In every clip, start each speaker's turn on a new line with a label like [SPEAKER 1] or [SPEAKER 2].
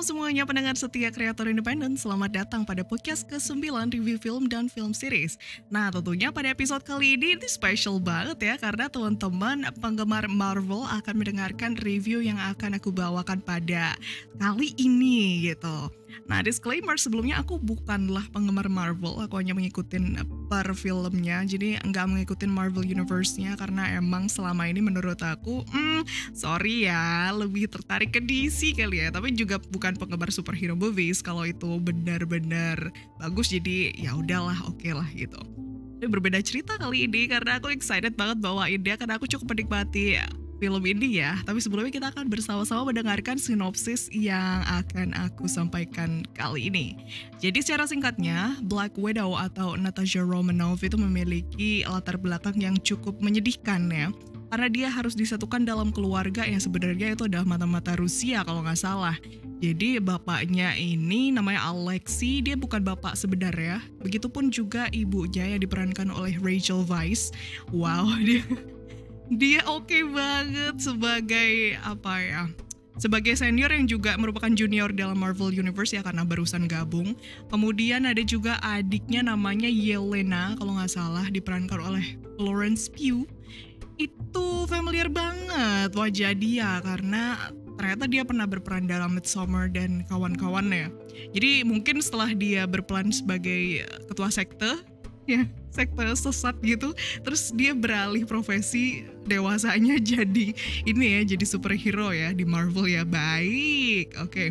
[SPEAKER 1] Semuanya pendengar setia kreator independen, selamat datang pada podcast ke-9 review film dan film series. Nah tentunya pada episode kali ini ini special banget ya karena teman-teman penggemar Marvel akan mendengarkan review yang akan aku bawakan pada kali ini gitu. Nah disclaimer sebelumnya aku bukanlah penggemar Marvel, aku hanya mengikuti per filmnya, jadi nggak mengikuti Marvel Universe-nya karena emang selama ini menurut aku, hmm, sorry ya, lebih tertarik ke DC kali ya. Tapi juga bukan penggemar superhero movies kalau itu benar-benar bagus, jadi ya udahlah, oke okay lah gitu. Tapi berbeda cerita kali ini karena aku excited banget bawain dia karena aku cukup menikmati film ini ya. Tapi sebelumnya kita akan bersama-sama mendengarkan sinopsis yang akan aku sampaikan kali ini. Jadi secara singkatnya, Black Widow atau Natasha Romanoff itu memiliki latar belakang yang cukup menyedihkan ya. Karena dia harus disatukan dalam keluarga yang sebenarnya itu adalah mata-mata Rusia kalau nggak salah. Jadi bapaknya ini namanya Alexi, dia bukan bapak sebenarnya. Begitupun juga ibunya yang diperankan oleh Rachel Weisz. Wow, dia dia oke okay banget sebagai apa ya sebagai senior yang juga merupakan junior dalam Marvel Universe ya karena barusan gabung. Kemudian ada juga adiknya namanya Yelena kalau nggak salah diperankan oleh Florence Pugh. Itu familiar banget wajah dia karena ternyata dia pernah berperan dalam Midsommar dan kawan-kawannya. Jadi mungkin setelah dia berperan sebagai ketua sekte ya sekte sesat gitu. Terus dia beralih profesi dewasanya jadi ini ya jadi superhero ya di Marvel ya. Baik oke. Okay.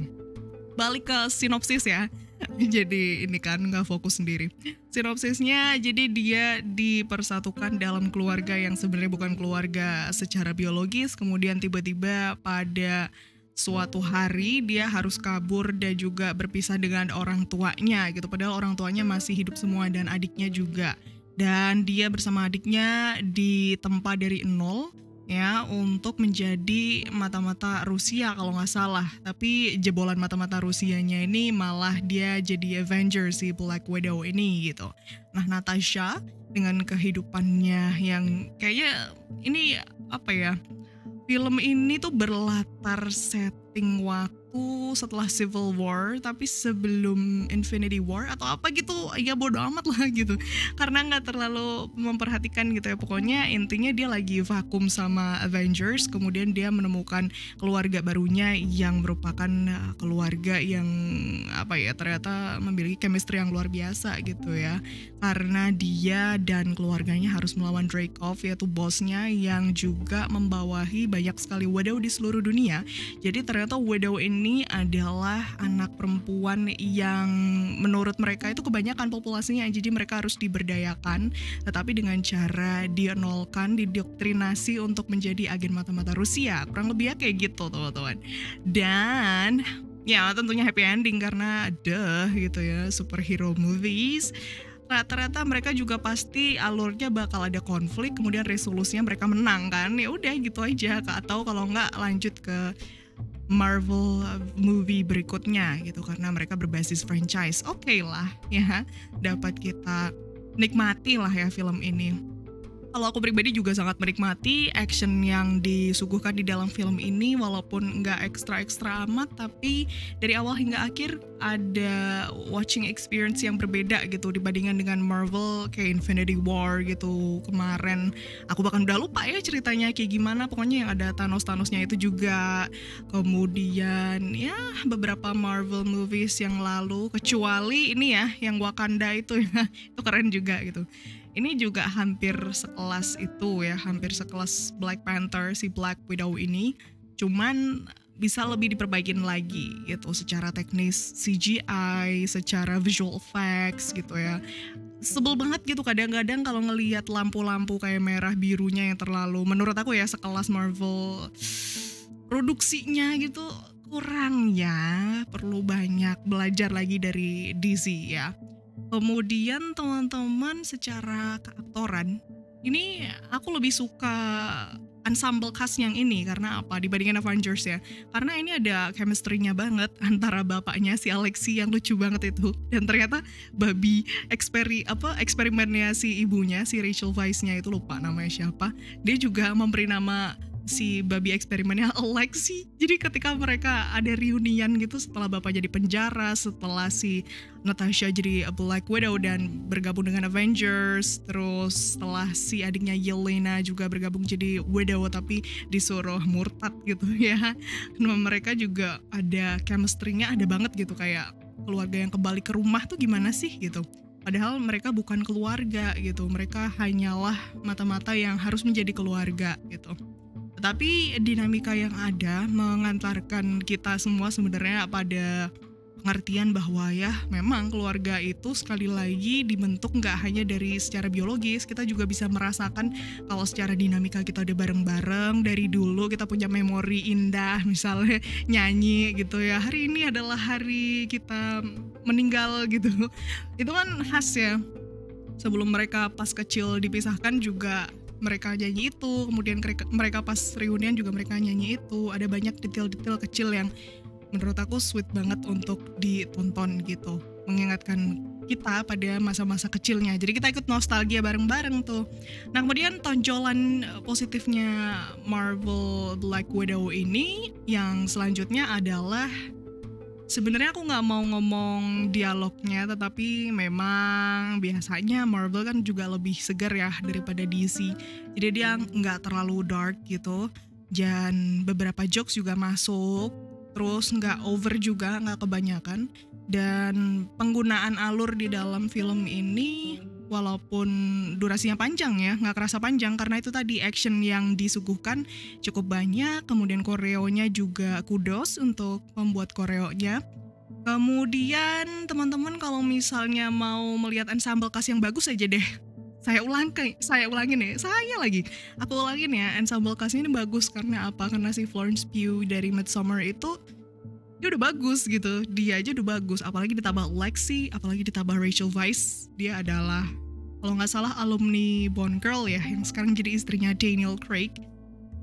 [SPEAKER 1] balik ke sinopsis ya. Jadi ini kan nggak fokus sendiri. Sinopsisnya jadi dia dipersatukan dalam keluarga yang sebenarnya bukan keluarga secara biologis. Kemudian tiba-tiba pada suatu hari dia harus kabur dan juga berpisah dengan orang tuanya gitu. Padahal orang tuanya masih hidup semua dan adiknya juga. Dan dia bersama adiknya ditempa dari nol ya untuk menjadi mata-mata Rusia kalau nggak salah. Tapi jebolan mata-mata Rusianya ini malah dia jadi Avenger si Black Widow ini gitu. Nah Natasha dengan kehidupannya yang kayaknya ini apa ya film ini tuh berlatar setting waktu setelah Civil War tapi sebelum Infinity War atau apa gitu ya bodo amat lah gitu. Karena nggak terlalu memperhatikan gitu ya. Pokoknya intinya dia lagi vakum sama Avengers kemudian dia menemukan keluarga barunya yang merupakan eh, keluarga yang apa ya ternyata memiliki chemistry yang luar biasa gitu ya. Karena dia dan keluarganya harus melawan Dreykov yaitu bosnya yang juga membawahi banyak sekali widow di seluruh dunia jadi ternyata widow ini adalah anak perempuan yang menurut mereka itu kebanyakan populasinya. Jadi mereka harus diberdayakan tetapi dengan cara dienolkan didoktrinasi untuk menjadi agen mata-mata Rusia. Kurang lebih ya kayak gitu teman-teman. Dan ya tentunya happy ending karena deh gitu ya superhero movies rata-rata mereka juga pasti alurnya bakal ada konflik kemudian resolusinya mereka menang kan? Ya udah gitu aja. Atau kalau nggak lanjut ke Marvel movie berikutnya gitu. Karena mereka berbasis franchise. Oke okay lah ya, dapat kita nikmati lah ya film ini kalau aku pribadi juga sangat menikmati action yang disuguhkan di dalam film ini walaupun nggak ekstra-ekstra amat tapi dari awal hingga akhir ada watching experience yang berbeda gitu dibandingkan dengan Marvel kayak Infinity War gitu kemarin. Aku bahkan udah lupa ya ceritanya kayak gimana pokoknya yang ada Thanos-Thanosnya itu juga. Kemudian ya beberapa Marvel movies yang lalu kecuali ini ya yang Wakanda itu ya. Itu keren juga gitu ini juga hampir sekelas itu ya, hampir sekelas Black Panther si Black Widow ini. Cuman bisa lebih diperbaikin lagi gitu secara teknis CGI, secara visual effects gitu ya. Sebel banget gitu kadang-kadang kalau ngelihat lampu-lampu kayak merah birunya yang terlalu menurut aku ya sekelas Marvel produksinya gitu kurang ya perlu banyak belajar lagi dari DC ya Kemudian teman-teman secara keaktoran, ini aku lebih suka ensemble cast yang ini karena apa? Dibandingkan Avengers ya. Karena ini ada chemistry-nya banget antara bapaknya si Alexi yang lucu banget itu. Dan ternyata babi eksperi apa eksperimennya si ibunya si Rachel Weisz-nya itu lupa namanya siapa. Dia juga memberi nama si babi eksperimennya Alexi. Jadi ketika mereka ada reunian gitu setelah bapaknya di penjara, setelah si Natasha jadi Black Widow dan bergabung dengan Avengers, terus setelah si adiknya Yelena juga bergabung jadi Widow tapi disuruh murtad gitu ya. Nah, mereka juga ada chemistry-nya ada banget gitu kayak keluarga yang kembali ke rumah tuh gimana sih gitu Padahal mereka bukan keluarga gitu, mereka hanyalah mata-mata yang harus menjadi keluarga gitu. Tetapi dinamika yang ada mengantarkan kita semua sebenarnya pada pengertian bahwa ya memang keluarga itu sekali lagi dibentuk nggak hanya dari secara biologis kita juga bisa merasakan kalau secara dinamika kita udah bareng-bareng dari dulu kita punya memori indah misalnya nyanyi gitu ya. Hari ini adalah hari kita meninggal gitu. Itu kan khas ya. Sebelum mereka pas kecil dipisahkan juga mereka nyanyi itu kemudian mereka pas reunian juga mereka nyanyi itu. Ada banyak detail-detail kecil yang menurut aku sweet banget untuk ditonton gitu. Mengingatkan kita pada masa-masa kecilnya. Jadi kita ikut nostalgia bareng-bareng tuh. Nah kemudian tonjolan positifnya Marvel Black Widow ini yang selanjutnya adalah sebenarnya aku nggak mau ngomong dialognya tetapi memang biasanya Marvel kan juga lebih segar ya daripada DC jadi dia nggak terlalu dark gitu. Dan beberapa jokes juga masuk terus nggak over juga nggak kebanyakan. Dan penggunaan alur di dalam film ini walaupun durasinya panjang ya nggak kerasa panjang karena itu tadi action yang disuguhkan cukup banyak. Kemudian koreonya juga kudos untuk membuat koreonya. Kemudian teman-teman kalau misalnya mau melihat ensemble cast yang bagus aja deh. Saya ulang ke saya ulangin ya saya lagi. Aku ulangin ya ensemble castnya ini bagus karena apa? Karena si Florence Pugh dari Midsummer itu dia udah bagus gitu. Dia aja udah bagus. Apalagi ditambah Lexi apalagi ditambah Rachel Weisz. Dia adalah kalau nggak salah alumni Bond Girl ya yang sekarang jadi istrinya Daniel Craig.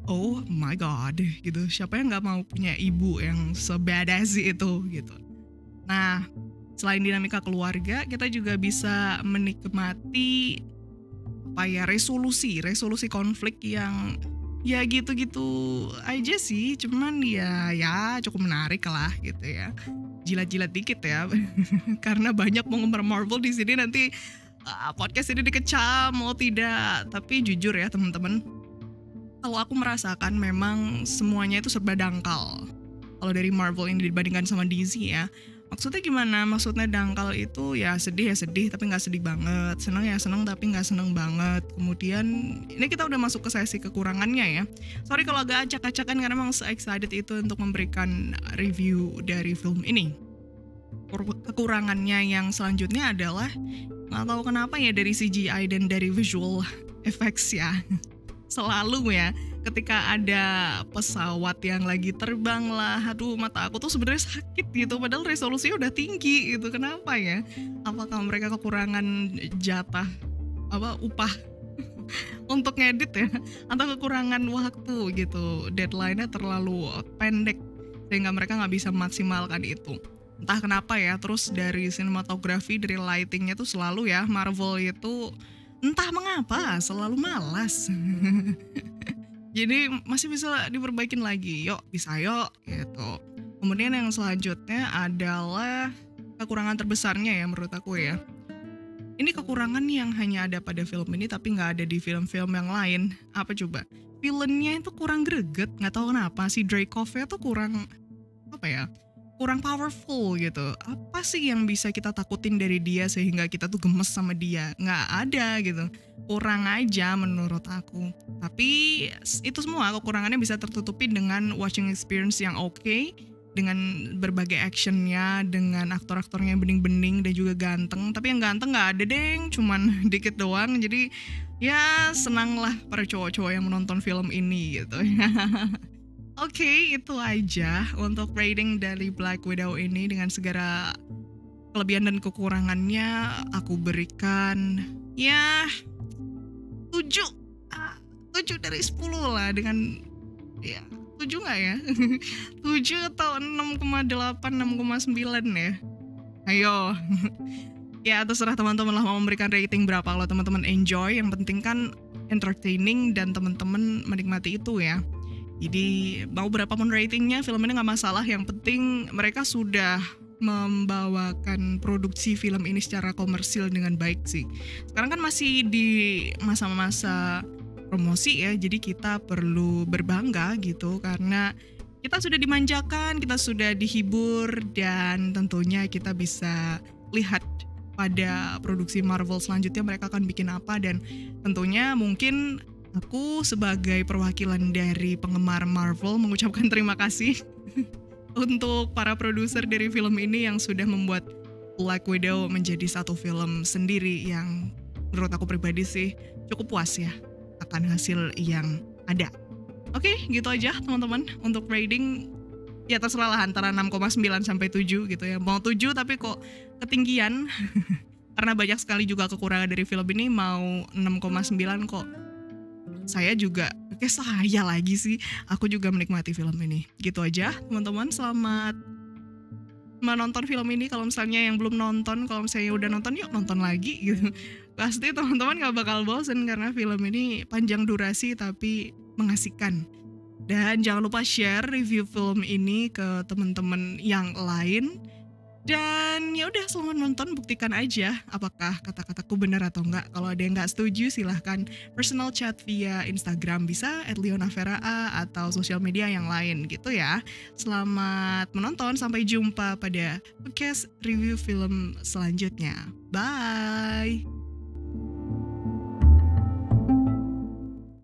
[SPEAKER 1] Oh my god gitu. Siapa yang nggak mau punya ibu yang sebadas itu gitu. Nah selain dinamika keluarga kita juga bisa menikmati apa ya resolusi resolusi konflik yang ya gitu-gitu aja sih. Cuman ya ya cukup menarik lah gitu ya. Jilat-jilat dikit ya. Karena banyak penggemar Marvel di sini nanti uh, podcast ini dikecam mau tidak. Tapi jujur ya teman-teman kalau aku merasakan memang semuanya itu serba dangkal. Kalau dari Marvel ini dibandingkan sama DC ya maksudnya gimana? Maksudnya dangkal itu ya sedih ya sedih tapi nggak sedih banget. Seneng ya seneng tapi nggak seneng banget. Kemudian ini kita udah masuk ke sesi kekurangannya ya. Sorry kalau agak acak-acakan karena emang excited itu untuk memberikan review dari film ini. Kekurangannya yang selanjutnya adalah nggak tahu kenapa ya dari CGI dan dari visual effects ya. Selalu ya ketika ada pesawat yang lagi terbang lah aduh mata aku tuh sebenarnya sakit gitu padahal resolusinya udah tinggi gitu kenapa ya? Apakah mereka kekurangan jatah apa upah untuk ngedit ya? Atau kekurangan waktu gitu deadline-nya terlalu pendek sehingga mereka nggak bisa maksimalkan itu. Entah kenapa ya terus dari sinematografi dari lightingnya tuh selalu ya Marvel itu entah mengapa selalu malas jadi masih bisa diperbaikin lagi. Yuk bisa yuk gitu. Kemudian yang selanjutnya adalah kekurangan terbesarnya ya menurut aku ya. Ini kekurangan yang hanya ada pada film ini tapi nggak ada di film-film yang lain. Apa coba? Villainnya itu kurang greget nggak tahu kenapa. Si Dracov tuh kurang apa ya kurang powerful gitu. Apa sih yang bisa kita takutin dari dia sehingga kita tuh gemes sama dia? Nggak ada gitu. Kurang aja menurut aku. Tapi itu semua kekurangannya bisa tertutupi dengan watching experience yang oke, okay, dengan berbagai actionnya, dengan aktor-aktornya yang bening-bening dan juga ganteng. Tapi yang ganteng nggak ada deng, cuman dikit doang. Jadi ya senang lah para cowok-cowok yang menonton film ini gitu. Oke, okay, itu aja untuk rating dari Black Widow ini dengan segala kelebihan dan kekurangannya aku berikan ya 7 7 ah, dari 10 lah dengan ya 7 nggak ya? 7 atau 6,8 6,9 ya? Ayo. Ya terserah teman-teman lah mau memberikan rating berapa. Kalau teman-teman enjoy yang penting kan entertaining dan teman-teman menikmati itu ya Jadi mau berapapun ratingnya film ini nggak masalah. Yang penting mereka sudah membawakan produksi film ini secara komersil dengan baik sih. Sekarang kan masih di masa-masa promosi ya, jadi kita perlu berbangga gitu karena kita sudah dimanjakan, kita sudah dihibur dan tentunya kita bisa lihat pada produksi Marvel selanjutnya mereka akan bikin apa dan tentunya mungkin aku sebagai perwakilan dari penggemar Marvel mengucapkan terima kasih untuk para produser dari film ini yang sudah membuat Black Widow menjadi satu film sendiri yang menurut aku pribadi sih cukup puas ya akan hasil yang ada. Oke, gitu aja teman-teman untuk rating ya terserah lah antara 6,9 sampai 7 gitu ya. Mau 7 tapi kok ketinggian karena banyak sekali juga kekurangan dari film ini mau 6,9 kok saya juga kayak saya lagi sih. Aku juga menikmati film ini. Gitu aja teman-teman. Selamat menonton film ini. Kalau misalnya yang belum nonton kalau misalnya udah nonton yuk nonton lagi. Gitu. Pasti teman-teman gak bakal bosen karena film ini panjang durasi tapi mengasihkan. Dan jangan lupa share review film ini ke teman-teman yang lain dan ya udah selamat nonton buktikan aja apakah kata-kataku benar atau enggak. Kalau ada yang nggak setuju silahkan personal chat via Instagram bisa at Vera A atau sosial media yang lain gitu ya. Selamat menonton sampai jumpa pada podcast review film selanjutnya. Bye.